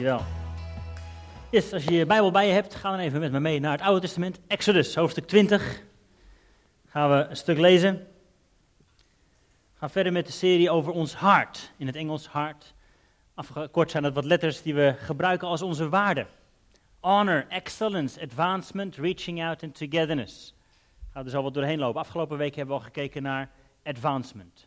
Dankjewel. Yes, als je je Bijbel bij je hebt, ga dan even met me mee naar het Oude Testament. Exodus, hoofdstuk 20. Gaan we een stuk lezen. Gaan verder met de serie over ons hart. In het Engels hart. Afgekort zijn dat wat letters die we gebruiken als onze waarden. Honor, excellence, advancement, reaching out and togetherness. Gaan we er zo wat doorheen lopen. Afgelopen week hebben we al gekeken naar advancement.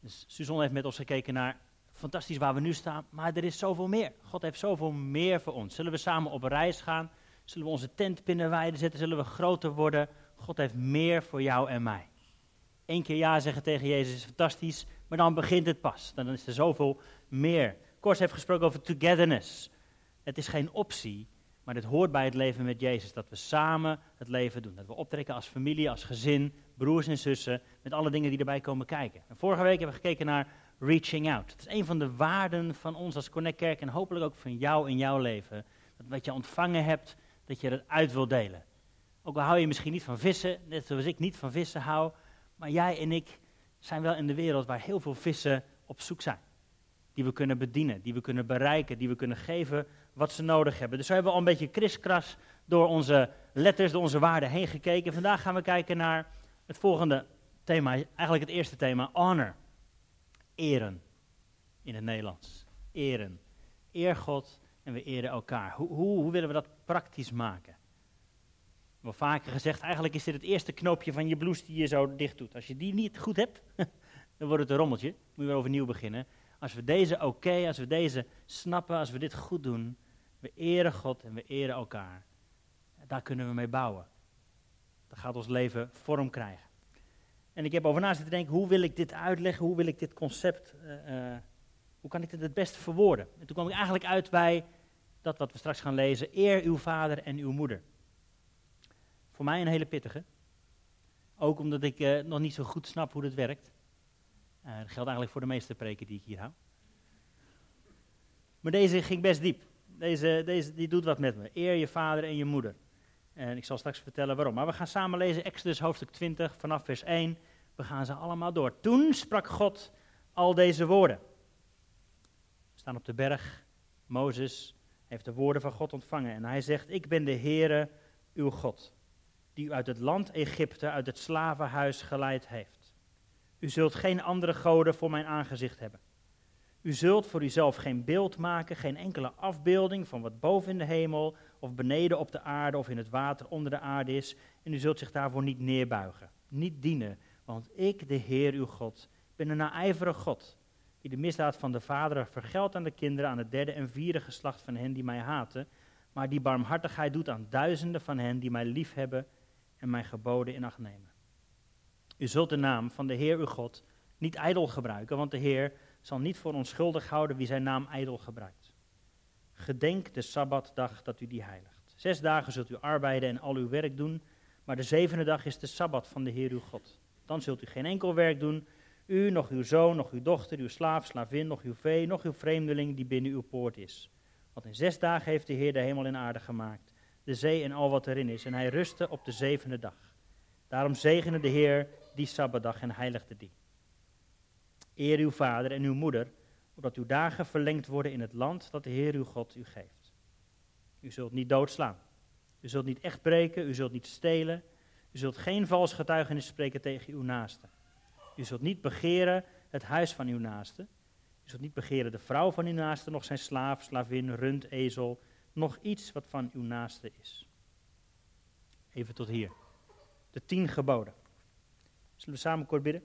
Dus Suzanne heeft met ons gekeken naar fantastisch waar we nu staan, maar er is zoveel meer. God heeft zoveel meer voor ons. Zullen we samen op reis gaan? Zullen we onze tent binnenwijden zetten? Zullen we groter worden? God heeft meer voor jou en mij. Eén keer ja zeggen tegen Jezus is fantastisch, maar dan begint het pas. Dan is er zoveel meer. Kors heeft gesproken over togetherness. Het is geen optie, maar het hoort bij het leven met Jezus. Dat we samen het leven doen. Dat we optrekken als familie, als gezin, broers en zussen, met alle dingen die erbij komen kijken. En vorige week hebben we gekeken naar reaching out. Het is een van de waarden van ons als Connect Kerk en hopelijk ook van jou in jouw leven. Dat wat je ontvangen hebt, dat je het uit wil delen. Ook al hou je misschien niet van vissen, net zoals ik niet van vissen hou, maar jij en ik zijn wel in de wereld waar heel veel vissen op zoek zijn. Die we kunnen bedienen, die we kunnen bereiken, die we kunnen geven wat ze nodig hebben. Dus we hebben al een beetje kriskras door onze letters, door onze waarden heen gekeken. Vandaag gaan we kijken naar het volgende thema, eigenlijk het eerste thema, honor. Eren in het Nederlands. Eren. Eer God en we eren elkaar. Hoe, hoe, hoe willen we dat praktisch maken? Wel vaker gezegd, eigenlijk is dit het eerste knoopje van je blouse die je zo dicht doet. Als je die niet goed hebt, dan wordt het een rommeltje. Moet je weer overnieuw beginnen. Als we deze oké, als we deze snappen, als we dit goed doen, we eren God en we eren elkaar. Daar kunnen we mee bouwen. Dat gaat ons leven vorm krijgen. En ik heb over na zitten denken, hoe wil ik dit uitleggen? Hoe wil ik dit concept, uh, hoe kan ik dit het beste verwoorden? En toen kwam ik eigenlijk uit bij dat wat we straks gaan lezen. Eer uw vader en uw moeder. Voor mij een hele pittige. Ook omdat ik uh, nog niet zo goed snap hoe dit werkt. Dat geldt eigenlijk voor de meeste preken die ik hier hou. Maar deze ging best diep. Deze, deze die doet wat met me. Eer je vader en je moeder. En ik zal straks vertellen waarom. Maar we gaan samen lezen Exodus hoofdstuk 20 vanaf vers 1. We gaan ze allemaal door. Toen sprak God al deze woorden. We staan op de berg. Mozes heeft de woorden van God ontvangen. En hij zegt, ik ben de Heere, uw God, die u uit het land Egypte, uit het slavenhuis geleid heeft. U zult geen andere goden voor mijn aangezicht hebben. U zult voor uzelf geen beeld maken, geen enkele afbeelding van wat boven in de hemel of beneden op de aarde of in het water onder de aarde is. En u zult zich daarvoor niet neerbuigen, niet dienen. Want ik, de Heer uw God, ben een naijverig God, die de misdaad van de vaderen vergeldt aan de kinderen, aan het derde en vierde geslacht van hen die mij haten, maar die barmhartigheid doet aan duizenden van hen die mij liefhebben en mijn geboden in acht nemen. U zult de naam van de Heer uw God niet ijdel gebruiken, want de Heer zal niet voor onschuldig houden wie zijn naam ijdel gebruikt. Gedenk de Sabbatdag dat u die heiligt. Zes dagen zult u arbeiden en al uw werk doen, maar de zevende dag is de Sabbat van de Heer uw God. Dan zult u geen enkel werk doen, u, nog uw zoon, nog uw dochter, uw slaaf, slavin, nog uw vee, nog uw vreemdeling die binnen uw poort is. Want in zes dagen heeft de Heer de hemel en aarde gemaakt, de zee en al wat erin is, en hij rustte op de zevende dag. Daarom zegende de Heer die Sabbatdag en heiligde die. Eer uw vader en uw moeder, opdat uw dagen verlengd worden in het land dat de Heer uw God u geeft. U zult niet doodslaan. U zult niet echt breken, u zult niet stelen. U zult geen vals getuigenis spreken tegen uw naaste. U zult niet begeren het huis van uw naaste. U zult niet begeren de vrouw van uw naaste, nog zijn slaaf, slavin, rund, ezel, nog iets wat van uw naaste is. Even tot hier. De tien geboden. Zullen we samen kort bidden?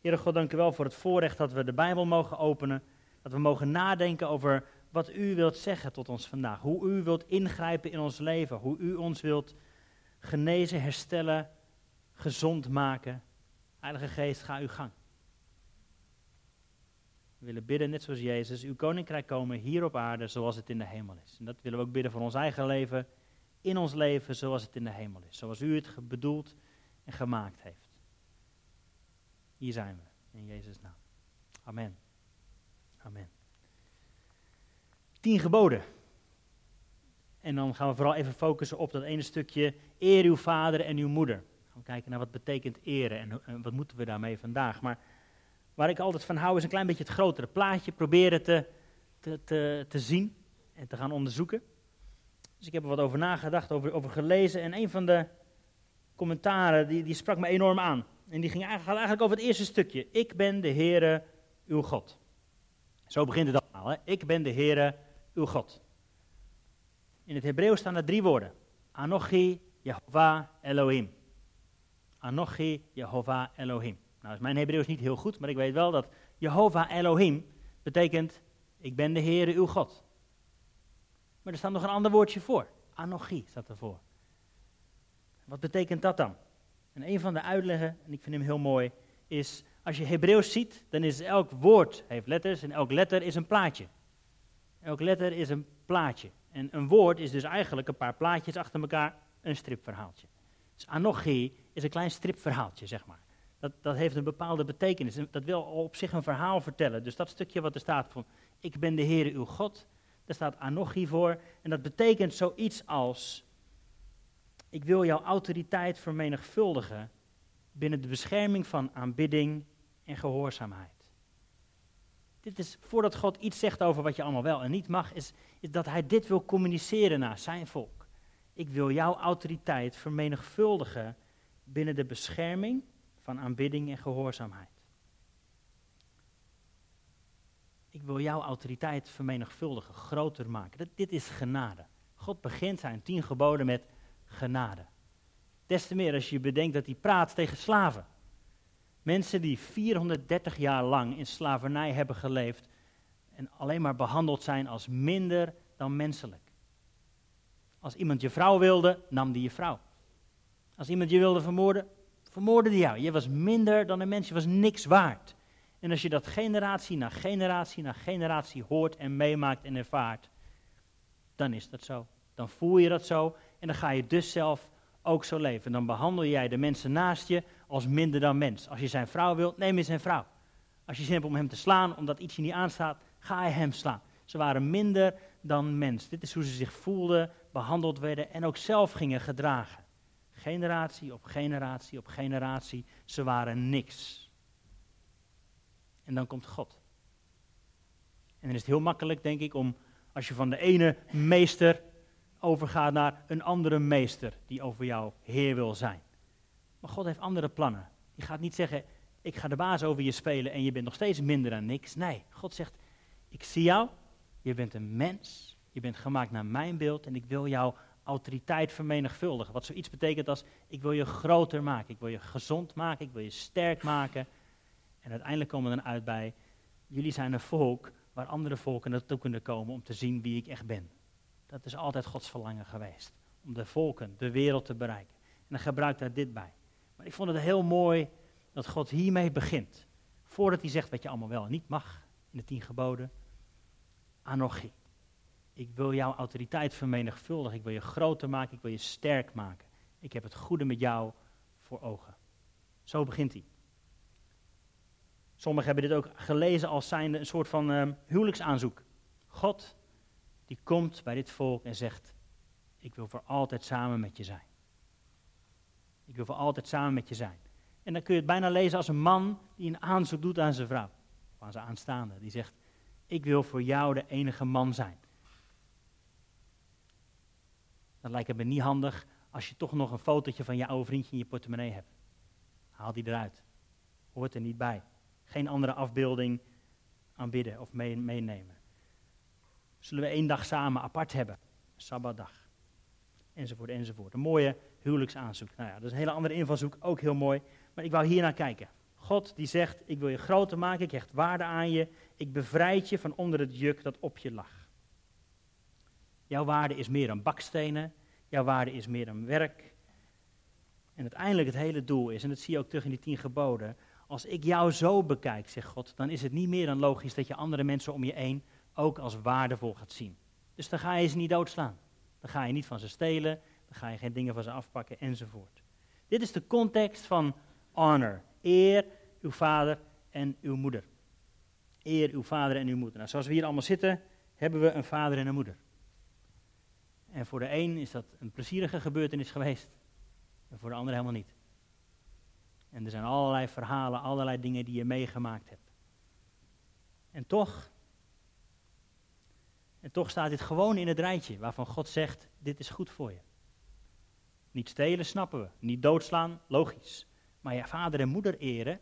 Heere God, dank u wel voor het voorrecht dat we de Bijbel mogen openen. Dat we mogen nadenken over wat u wilt zeggen tot ons vandaag. Hoe u wilt ingrijpen in ons leven. Hoe u ons wilt genezen, herstellen, gezond maken. Heilige Geest, ga uw gang. We willen bidden, net zoals Jezus, uw koninkrijk komen hier op aarde zoals het in de hemel is. En dat willen we ook bidden voor ons eigen leven, in ons leven zoals het in de hemel is. Zoals u het bedoeld en gemaakt heeft. Hier zijn we, in Jezus' naam. Amen. Amen. Tien geboden. En dan gaan we vooral even focussen op dat ene stukje eer uw vader en uw moeder. Gaan we kijken naar wat betekent eren en, en wat moeten we daarmee vandaag. Maar waar ik altijd van hou is een klein beetje het grotere plaatje. Proberen te, te, te, te zien en te gaan onderzoeken. Dus ik heb er wat over nagedacht, over, over gelezen. En een van de commentaren, die, die sprak me enorm aan. En die ging eigenlijk, over het eerste stukje. Ik ben de Heere, uw God. Zo begint het allemaal. Hè? Ik ben de Heere, uw God. In het Hebreeuws staan er drie woorden. Anochi, Jehovah, Elohim. Anochi, Jehovah, Elohim. Nou is mijn Hebreeuws niet heel goed, maar ik weet wel dat Jehovah Elohim betekent, ik ben de Heere, uw God. Maar er staat nog een ander woordje voor. Anochi staat ervoor. Wat betekent dat dan? En een van de uitleggen, en ik vind hem heel mooi, is als je Hebreeuws ziet, dan is elk woord heeft letters en elk letter is een plaatje. Elk letter is een plaatje. En een woord is dus eigenlijk een paar plaatjes achter elkaar een stripverhaaltje. Dus anochi is een klein stripverhaaltje, zeg maar. Dat, dat heeft een bepaalde betekenis. Dat wil op zich een verhaal vertellen. Dus dat stukje wat er staat van, ik ben de Heere uw God, daar staat anochi voor. En dat betekent zoiets als, ik wil jouw autoriteit vermenigvuldigen binnen de bescherming van aanbidding en gehoorzaamheid. Dit is, voordat God iets zegt over wat je allemaal wel en niet mag, is, dat hij dit wil communiceren naar zijn volk. Ik wil jouw autoriteit vermenigvuldigen binnen de bescherming van aanbidding en gehoorzaamheid. Ik wil jouw autoriteit vermenigvuldigen, groter maken. dit is genade. God begint zijn tien geboden met genade. Des te meer als je bedenkt dat hij praat tegen slaven. Mensen die 430 jaar lang in slavernij hebben geleefd en alleen maar behandeld zijn als minder dan menselijk. Als iemand je vrouw wilde, nam die je vrouw. Als iemand je wilde vermoorden, vermoordde die jou. Je was minder dan een mens, je was niks waard. En als je dat generatie na generatie na generatie hoort en meemaakt en ervaart, dan is dat zo. Dan voel je dat zo en dan ga je dus zelf ook zo leven. Dan behandel jij de mensen naast je als minder dan mens. Als je zijn vrouw wilt, neem je zijn vrouw. Als je zin hebt om hem te slaan, omdat iets je niet aanstaat, ga je hem slaan. Ze waren minder dan mens. Dit is hoe ze zich voelden, behandeld werden en ook zelf gingen gedragen. Generatie op generatie op generatie, ze waren niks. En dan komt God. En dan is het heel makkelijk, denk ik, om als je van de ene meester overgaat naar een andere meester die over jou heer wil zijn. Maar God heeft andere plannen. Die gaat niet zeggen, ik ga de baas over je spelen en je bent nog steeds minder dan niks. Nee, God zegt, ik zie jou, je bent een mens, je bent gemaakt naar mijn beeld en ik wil jouw autoriteit vermenigvuldigen. Wat zoiets betekent als, ik wil je groter maken, ik wil je gezond maken, ik wil je sterk maken. En uiteindelijk komen we dan uit bij, jullie zijn een volk waar andere volken naartoe kunnen komen om te zien wie ik echt ben. Dat is altijd Gods verlangen geweest. Om de volken, de wereld te bereiken. En dan gebruikt hij dit bij. Maar ik vond het heel mooi dat God hiermee begint. Voordat hij zegt wat je allemaal wel en niet mag in de tien geboden. Anochi. Ik wil jouw autoriteit vermenigvuldigen. Ik wil je groter maken. Ik wil je sterk maken. Ik heb het goede met jou voor ogen. Zo begint hij. Sommigen hebben dit ook gelezen als zijnde een soort van uh, huwelijksaanzoek. God, die komt bij dit volk en zegt: Ik wil voor altijd samen met je zijn. Ik wil voor altijd samen met je zijn. En dan kun je het bijna lezen als een man die een aanzoek doet aan zijn vrouw, of aan zijn aanstaande. Die zegt: Ik wil voor jou de enige man zijn. Dat lijkt me niet handig als je toch nog een fotootje van je oude vriendje in je portemonnee hebt. Haal die eruit. Hoort er niet bij. Geen andere afbeelding aanbidden of meenemen. Zullen we één dag samen apart hebben? Sabbatdag. Enzovoort, enzovoort. Een mooie huwelijksaanzoek. Nou ja, dat is een hele andere invalshoek, ook heel mooi. Maar ik wou hier naar kijken. God die zegt, ik wil je groter maken, ik hecht waarde aan je. Ik bevrijd je van onder het juk dat op je lag. Jouw waarde is meer dan bakstenen. Jouw waarde is meer dan werk. En uiteindelijk het hele doel is, en dat zie je ook terug in die tien geboden. Als ik jou zo bekijk, zegt God, dan is het niet meer dan logisch dat je andere mensen om je heen ook als waardevol gaat zien. Dus dan ga je ze niet doodslaan. Dan ga je niet van ze stelen, dan ga je geen dingen van ze afpakken enzovoort. Dit is de context van honor. Eer uw vader en uw moeder. Eer uw vader en uw moeder. Nou, zoals we hier allemaal zitten, hebben we een vader en een moeder. En voor de een is dat een plezierige gebeurtenis geweest. En voor de ander helemaal niet. En er zijn allerlei verhalen, allerlei dingen die je meegemaakt hebt. En toch En toch staat dit gewoon in het rijtje waarvan God zegt, dit is goed voor je. Niet stelen, snappen we. Niet doodslaan, logisch. Maar je vader en moeder eren,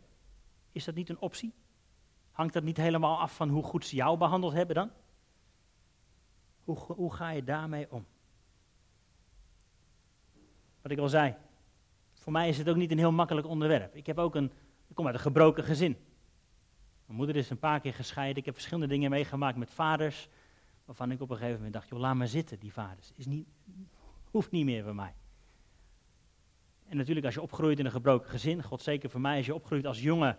is dat niet een optie? Hangt dat niet helemaal af van hoe goed ze jou behandeld hebben dan? Hoe, hoe ga je daarmee om? Wat ik al zei, voor mij is het ook niet een heel makkelijk onderwerp. Ik heb ook een, ik kom uit een gebroken gezin. Mijn moeder is een paar keer gescheiden. Ik heb verschillende dingen meegemaakt met vaders. Waarvan ik op een gegeven moment dacht, joh, laat maar zitten, die vaders. Is niet, hoeft niet meer van mij. En natuurlijk als je opgroeit in een gebroken gezin, God zeker voor mij, als je opgroeit als jongen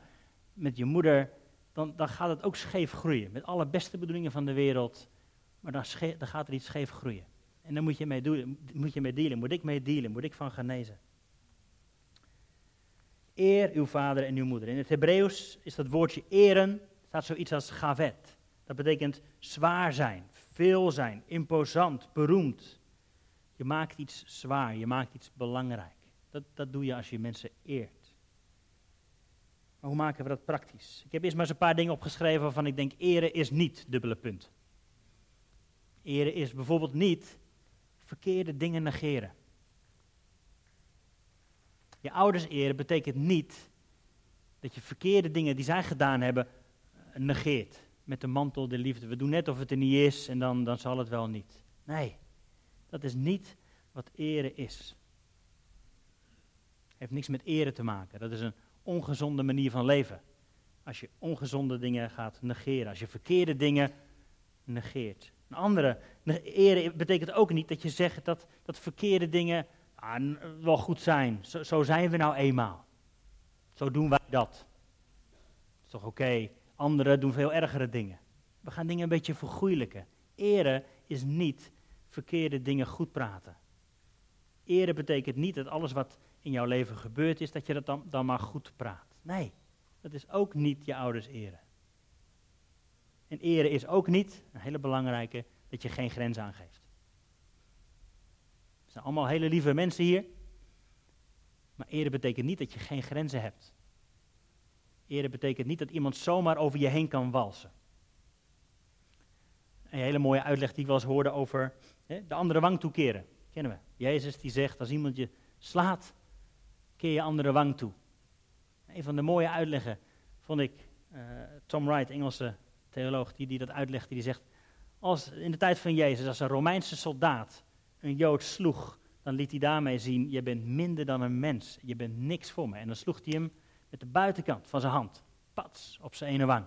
met je moeder, dan, dan gaat het ook scheef groeien. Met alle beste bedoelingen van de wereld, maar dan, dan gaat er iets scheef groeien. En dan moet je, mee doen, moet je mee dealen, moet ik mee dealen, moet ik van genezen. Eer uw vader en uw moeder. In het Hebreeuws is dat woordje eren, staat zoiets als gavet. Dat betekent zwaar zijn, veel zijn, imposant, beroemd. Je maakt iets zwaar, je maakt iets belangrijk. Dat, dat doe je als je mensen eert. Maar hoe maken we dat praktisch? Ik heb eerst maar eens een paar dingen opgeschreven waarvan ik denk, eren is niet, dubbele punt. Eren is bijvoorbeeld niet verkeerde dingen negeren. Je ouders eren betekent niet dat je verkeerde dingen die zij gedaan hebben negeert. Met de mantel de liefde. We doen net of het er niet is en dan, dan zal het wel niet. Nee, dat is niet wat eren is. Heeft niks met eren te maken. Dat is een ongezonde manier van leven. Als je ongezonde dingen gaat negeren. Als je verkeerde dingen negeert. Een andere, eren betekent ook niet dat je zegt dat, dat verkeerde dingen ah, wel goed zijn. Zo, zo, zijn we nou eenmaal. Zo doen wij dat. Dat is toch oké. Anderen doen veel ergere dingen. We gaan dingen een beetje vergoeilijken. Eren is niet verkeerde dingen goed praten. Eren betekent niet dat alles wat in jouw leven gebeurd is, dat je dat dan, dan maar goed praat. Nee, dat is ook niet je ouders eren. En eren is ook niet, een hele belangrijke, dat je geen grens aangeeft. Het zijn allemaal hele lieve mensen hier. Maar eren betekent niet dat je geen grenzen hebt. Eren betekent niet dat iemand zomaar over je heen kan walsen. Een hele mooie uitleg die we wel eens hoorden over hè, de andere wang toekeren. Kennen we. Jezus die zegt, als iemand je slaat, keer je andere wang toe. Een van de mooie uitleggen vond ik uh, Tom Wright, Engelse theoloog, die, die dat uitlegde. Die zegt, als in de tijd van Jezus, als een Romeinse soldaat een Jood sloeg, dan liet hij daarmee zien, je bent minder dan een mens. Je bent niks voor me. En dan sloeg hij hem met de buitenkant van zijn hand, pats, op zijn ene wang.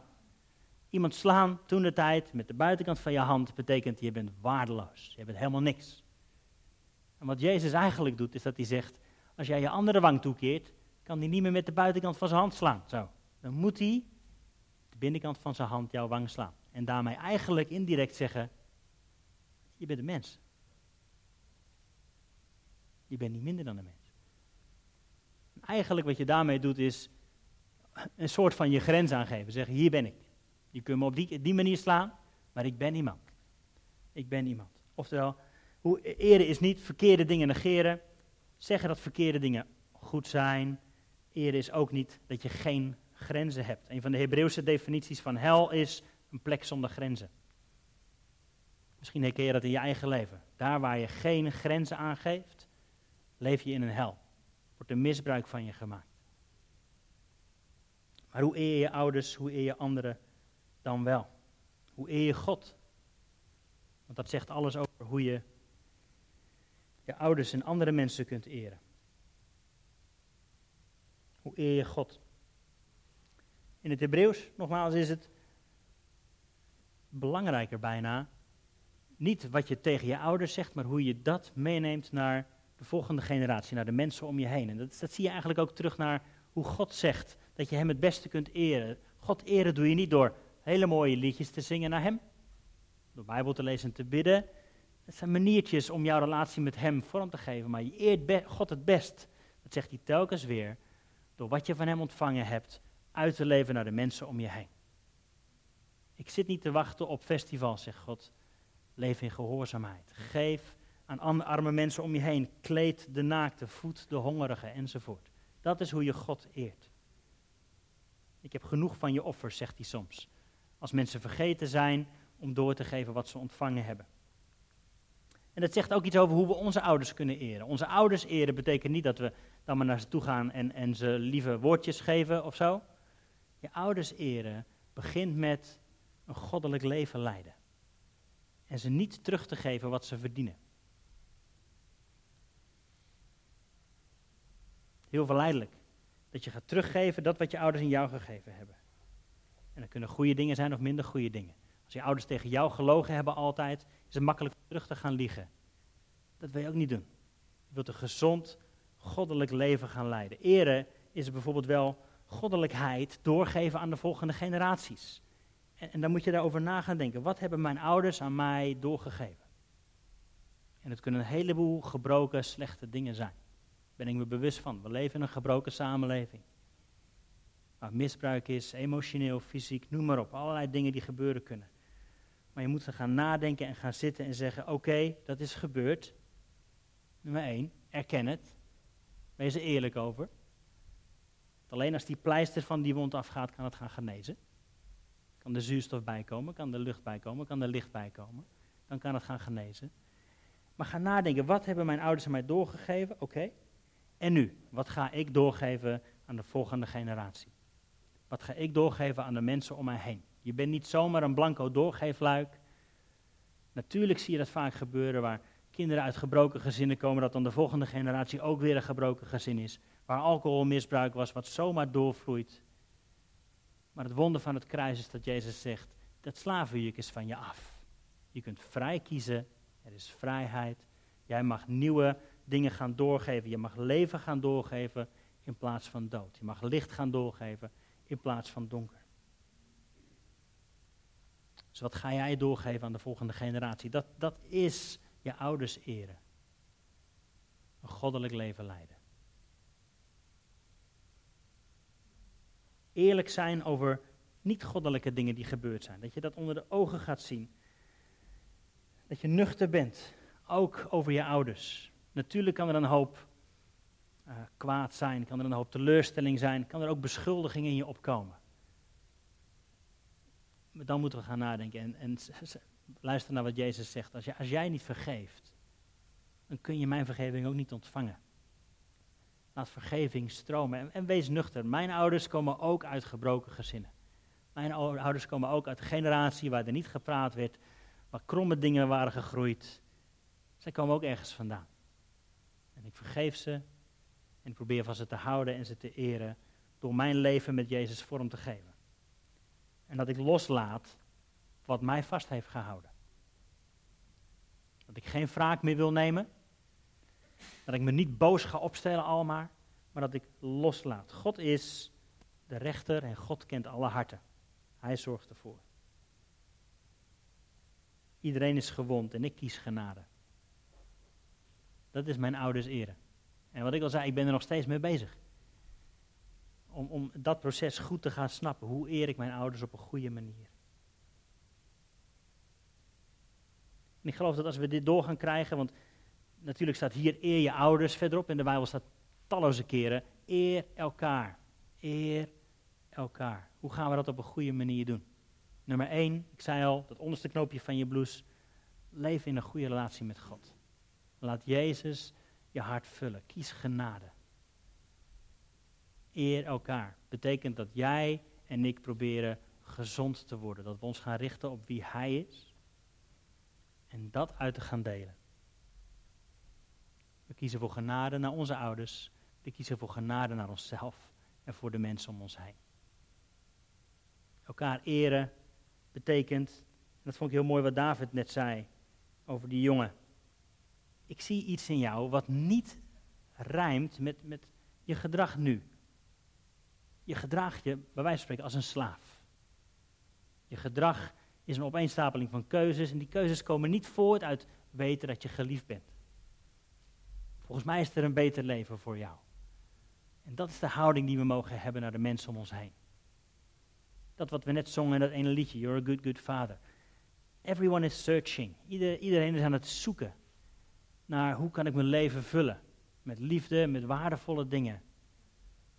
Iemand slaan toen de tijd met de buitenkant van je hand betekent je bent waardeloos. Je bent helemaal niks. En wat Jezus eigenlijk doet, is dat hij zegt, als jij je andere wang toekeert, kan hij niet meer met de buitenkant van zijn hand slaan. Zo. Dan moet hij de binnenkant van zijn hand jouw wang slaan. En daarmee eigenlijk indirect zeggen, je bent een mens. Je bent niet minder dan een mens. Eigenlijk wat je daarmee doet is een soort van je grens aangeven. Zeggen, hier ben ik. Je kunt me op die, die manier slaan, maar ik ben iemand. Ik ben iemand. Oftewel, hoe is niet verkeerde dingen negeren, zeggen dat verkeerde dingen goed zijn. Eren is ook niet dat je geen grenzen hebt. Een van de Hebreeuwse definities van hel is een plek zonder grenzen. Misschien herken je dat in je eigen leven. Daar waar je geen grenzen aangeeft, leef je in een hel. Wordt er misbruik van je gemaakt. Maar hoe eer je ouders, hoe eer je anderen dan wel? Hoe eer je God? Want dat zegt alles over hoe je je ouders en andere mensen kunt eren. Hoe eer je God? In het Hebreeuws, nogmaals, is het belangrijker bijna. Niet wat je tegen je ouders zegt, maar hoe je dat meeneemt naar de volgende generatie, naar de mensen om je heen. En dat, dat zie je eigenlijk ook terug naar hoe God zegt dat je Hem het beste kunt eren. God eren doe je niet door hele mooie liedjes te zingen naar Hem, door Bijbel te lezen en te bidden. Het zijn maniertjes om jouw relatie met Hem vorm te geven, maar je eert God het best. Dat zegt hij telkens weer, door wat je van Hem ontvangen hebt, uit te leven naar de mensen om je heen. Ik zit niet te wachten op festivals, zegt God. Leef in gehoorzaamheid. Geef aan arme mensen om je heen. Kleed de naakte, voed de hongerige enzovoort. Dat is hoe je God eert. Ik heb genoeg van je offers, zegt hij soms. Als mensen vergeten zijn om door te geven wat ze ontvangen hebben. En dat zegt ook iets over hoe we onze ouders kunnen eren. Onze ouders eren betekent niet dat we dan maar naar ze toe gaan en, en ze lieve woordjes geven of zo. Je ouders eren begint met een goddelijk leven leiden. En ze niet terug te geven wat ze verdienen. Heel verleidelijk. Dat je gaat teruggeven dat wat je ouders in jou gegeven hebben. En dat kunnen goede dingen zijn of minder goede dingen. Als je ouders tegen jou gelogen hebben altijd, is het makkelijk terug te gaan liegen. Dat wil je ook niet doen. Je wilt een gezond, goddelijk leven gaan leiden. Ere is bijvoorbeeld wel goddelijkheid doorgeven aan de volgende generaties. En, en dan moet je daarover na gaan denken. Wat hebben mijn ouders aan mij doorgegeven? En het kunnen een heleboel gebroken, slechte dingen zijn. Ben ik me bewust van. We leven in een gebroken samenleving. Waar misbruik is, emotioneel, fysiek, noem maar op. Allerlei dingen die gebeuren kunnen. Maar je moet er gaan nadenken en gaan zitten en zeggen: Oké, dat is gebeurd. Nummer één, erken het. Wees er eerlijk over. Alleen als die pleister van die wond afgaat, kan het gaan genezen. Kan de zuurstof bijkomen, kan de lucht bijkomen, kan er licht bijkomen. Dan kan het gaan genezen. Maar ga nadenken, wat hebben mijn ouders aan mij doorgegeven? Oké. En nu, wat ga ik doorgeven aan de volgende generatie? Wat ga ik doorgeven aan de mensen om mij heen? Je bent niet zomaar een blanco doorgeefluik. Natuurlijk zie je dat vaak gebeuren waar kinderen uit gebroken gezinnen komen, dat dan de volgende generatie ook weer een gebroken gezin is. Waar alcoholmisbruik was, wat zomaar doorvloeit. Maar het wonder van het kruis is dat Jezus zegt, dat slavenjuk is van je af. Je kunt vrij kiezen, er is vrijheid. Jij mag nieuwe dingen gaan doorgeven. Je mag leven gaan doorgeven in plaats van dood. Je mag licht gaan doorgeven in plaats van donker. Dus wat ga jij doorgeven aan de volgende generatie? Dat, dat is je ouders eren. Een goddelijk leven leiden. Eerlijk zijn over niet-goddelijke dingen die gebeurd zijn. Dat je dat onder de ogen gaat zien. Dat je nuchter bent, ook over je ouders. Natuurlijk kan er een hoop uh, kwaad zijn, kan er een hoop teleurstelling zijn, kan er ook beschuldiging in je opkomen. Maar dan moeten we gaan nadenken en, en luister naar wat Jezus zegt. Als, als jij niet vergeeft, dan kun je mijn vergeving ook niet ontvangen. Laat vergeving stromen en, en wees nuchter. Mijn ouders komen ook uit gebroken gezinnen. Mijn ouders komen ook uit een generatie waar er niet gepraat werd, waar kromme dingen waren gegroeid. Zij komen ook ergens vandaan. En ik vergeef ze en ik probeer van ze te houden en ze te eren door mijn leven met Jezus vorm te geven. En dat ik loslaat wat mij vast heeft gehouden. Dat ik geen wraak meer wil nemen. Dat ik me niet boos ga opstellen allemaal, maar dat ik loslaat. God is de rechter en God kent alle harten. Hij zorgt ervoor. Iedereen is gewond en ik kies genade. Dat is mijn ouders eren. En wat ik al zei, ik ben er nog steeds mee bezig. Om, om dat proces goed te gaan snappen. Hoe eer ik mijn ouders op een goede manier? En ik geloof dat als we dit door gaan krijgen, want natuurlijk staat hier eer je ouders verderop. In de Bijbel staat talloze keren, eer elkaar. Eer elkaar. Hoe gaan we dat op een goede manier doen? Nummer één, ik zei al, dat onderste knoopje van je blouse. Leef in een goede relatie met God. Laat Jezus je hart vullen. Kies genade. Eer elkaar. Betekent dat jij en ik proberen gezond te worden. Dat we ons gaan richten op wie Hij is. En dat uit te gaan delen. We kiezen voor genade naar onze ouders. We kiezen voor genade naar onszelf en voor de mensen om ons heen. Elkaar eren betekent, en dat vond ik heel mooi wat David net zei over die jongen. Ik zie iets in jou wat niet rijmt met, met je gedrag nu. Je gedraagt je, bij wijze van spreken, als een slaaf. Je gedrag is een opeenstapeling van keuzes en die keuzes komen niet voort uit weten dat je geliefd bent. Volgens mij is er een beter leven voor jou. En dat is de houding die we mogen hebben naar de mensen om ons heen. Dat wat we net zongen in dat ene liedje, You're a good, good father. Everyone is searching. iedereen is aan het zoeken naar hoe kan ik mijn leven vullen. Met liefde, met waardevolle dingen.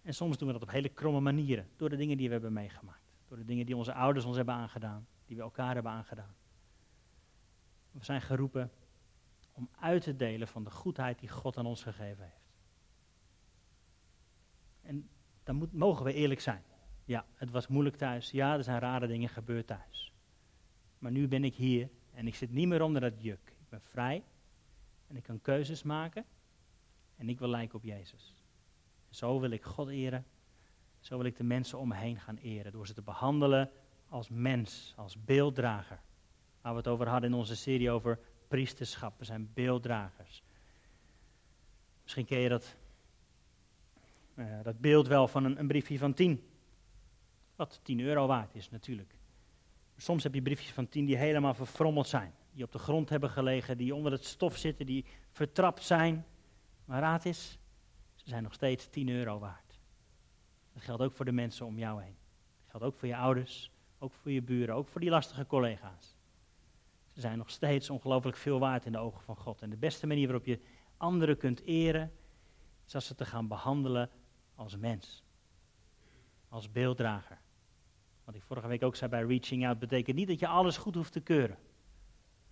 En soms doen we dat op hele kromme manieren. Door de dingen die we hebben meegemaakt. Door de dingen die onze ouders ons hebben aangedaan. Die we elkaar hebben aangedaan. We zijn geroepen om uit te delen van de goedheid die God aan ons gegeven heeft. En dan moet, mogen we eerlijk zijn. Ja, het was moeilijk thuis. Ja, er zijn rare dingen gebeurd thuis. Maar nu ben ik hier en ik zit niet meer onder dat juk. Ik ben vrij en ik kan keuzes maken en ik wil lijken op Jezus. Zo wil ik God eren. Zo wil ik de mensen om me heen gaan eren. Door ze te behandelen als mens, als beelddrager. Waar we het over hadden in onze serie over priesterschap. We zijn beelddragers. Misschien ken je dat, uh, dat beeld wel van een, een briefje van 10. Wat 10 euro waard is natuurlijk. Soms heb je briefjes van 10 die helemaal verfrommeld zijn. Die op de grond hebben gelegen, die onder het stof zitten, die vertrapt zijn. Maar raad is, ze zijn nog steeds 10 euro waard. Dat geldt ook voor de mensen om jou heen. Dat geldt ook voor je ouders, ook voor je buren, ook voor die lastige collega's. Ze zijn nog steeds ongelooflijk veel waard in de ogen van God. En de beste manier waarop je anderen kunt eren, is als ze te gaan behandelen als mens. Als beelddrager. Wat ik vorige week ook zei bij Reaching Out, betekent niet dat je alles goed hoeft te keuren.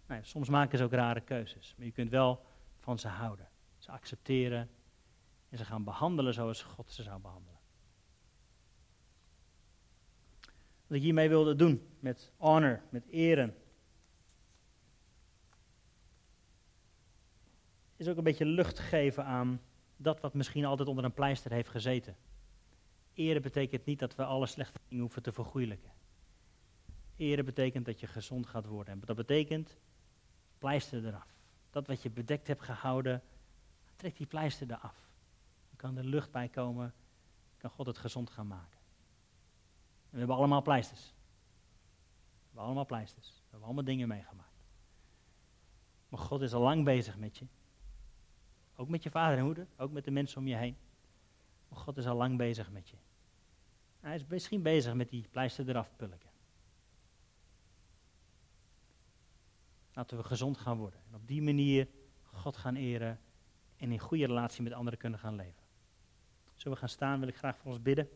Nee, soms maken ze ook rare keuzes, maar je kunt wel van ze houden. Ze accepteren en ze gaan behandelen zoals God ze zou behandelen. Wat ik hiermee wilde doen, met honor, met eren, is ook een beetje lucht geven aan dat wat misschien altijd onder een pleister heeft gezeten. Eren betekent niet dat we alle slechte dingen hoeven te vergoeilijken. Eren betekent dat je gezond gaat worden. En dat betekent pleister eraf. Dat wat je bedekt hebt gehouden, trek die pleister eraf. Dan kan er lucht bij komen, kan God het gezond gaan maken. En we hebben allemaal pleisters. We hebben allemaal pleisters. We hebben allemaal dingen meegemaakt. Maar God is al lang bezig met je. Ook met je vader en moeder, ook met de mensen om je heen. Maar God is al lang bezig met je. Hij is misschien bezig met die pleister eraf pulken. Laten we gezond gaan worden. En op die manier God gaan eren en in goede relatie met anderen kunnen gaan leven. Zullen we gaan staan, wil ik graag voor ons bidden.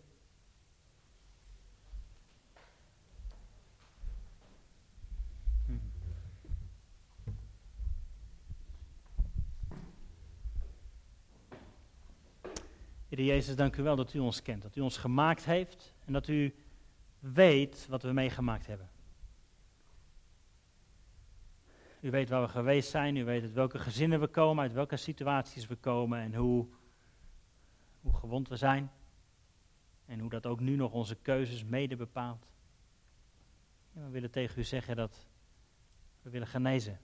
Heer Jezus, dank u wel dat u ons kent, dat u ons gemaakt heeft en dat u weet wat we meegemaakt hebben. U weet waar we geweest zijn, u weet uit welke gezinnen we komen, uit welke situaties we komen en hoe, hoe gewond we zijn. En hoe dat ook nu nog onze keuzes mede bepaalt. we willen tegen u zeggen dat we willen genezen.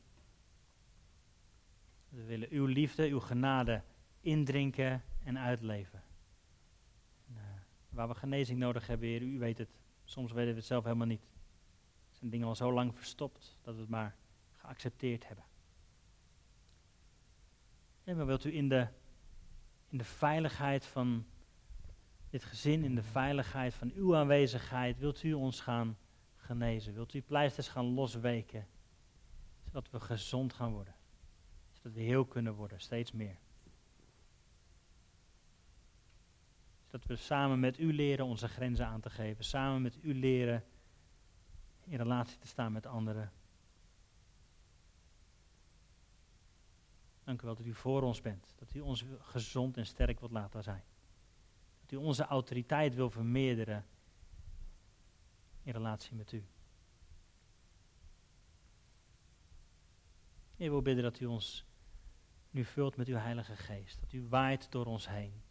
We willen uw liefde, uw genade indrinken en uitleven. En, uh, waar we genezing nodig hebben, u weet het. Soms weten we het zelf helemaal niet. Er zijn dingen al zo lang verstopt dat we het maar geaccepteerd hebben. En maar wilt u in de, in de veiligheid van dit gezin, in de veiligheid van uw aanwezigheid, wilt u ons gaan genezen? Wilt u pleisters gaan losweken? Zodat we gezond gaan worden. Zodat we heel kunnen worden, steeds meer. Dat we samen met u leren onze grenzen aan te geven. Samen met u leren in relatie te staan met anderen. Dank u wel dat u voor ons bent. Dat u ons gezond en sterk wilt laten zijn. Dat u onze autoriteit wil vermeerderen in relatie met u. Ik wil bidden dat u ons nu vult met uw Heilige Geest. Dat u waait door ons heen.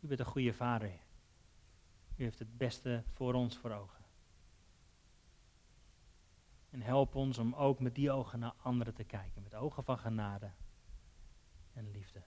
U bent een goede vader. U heeft het beste voor ons voor ogen. En help ons om ook met die ogen naar anderen te kijken. Met ogen van genade en liefde.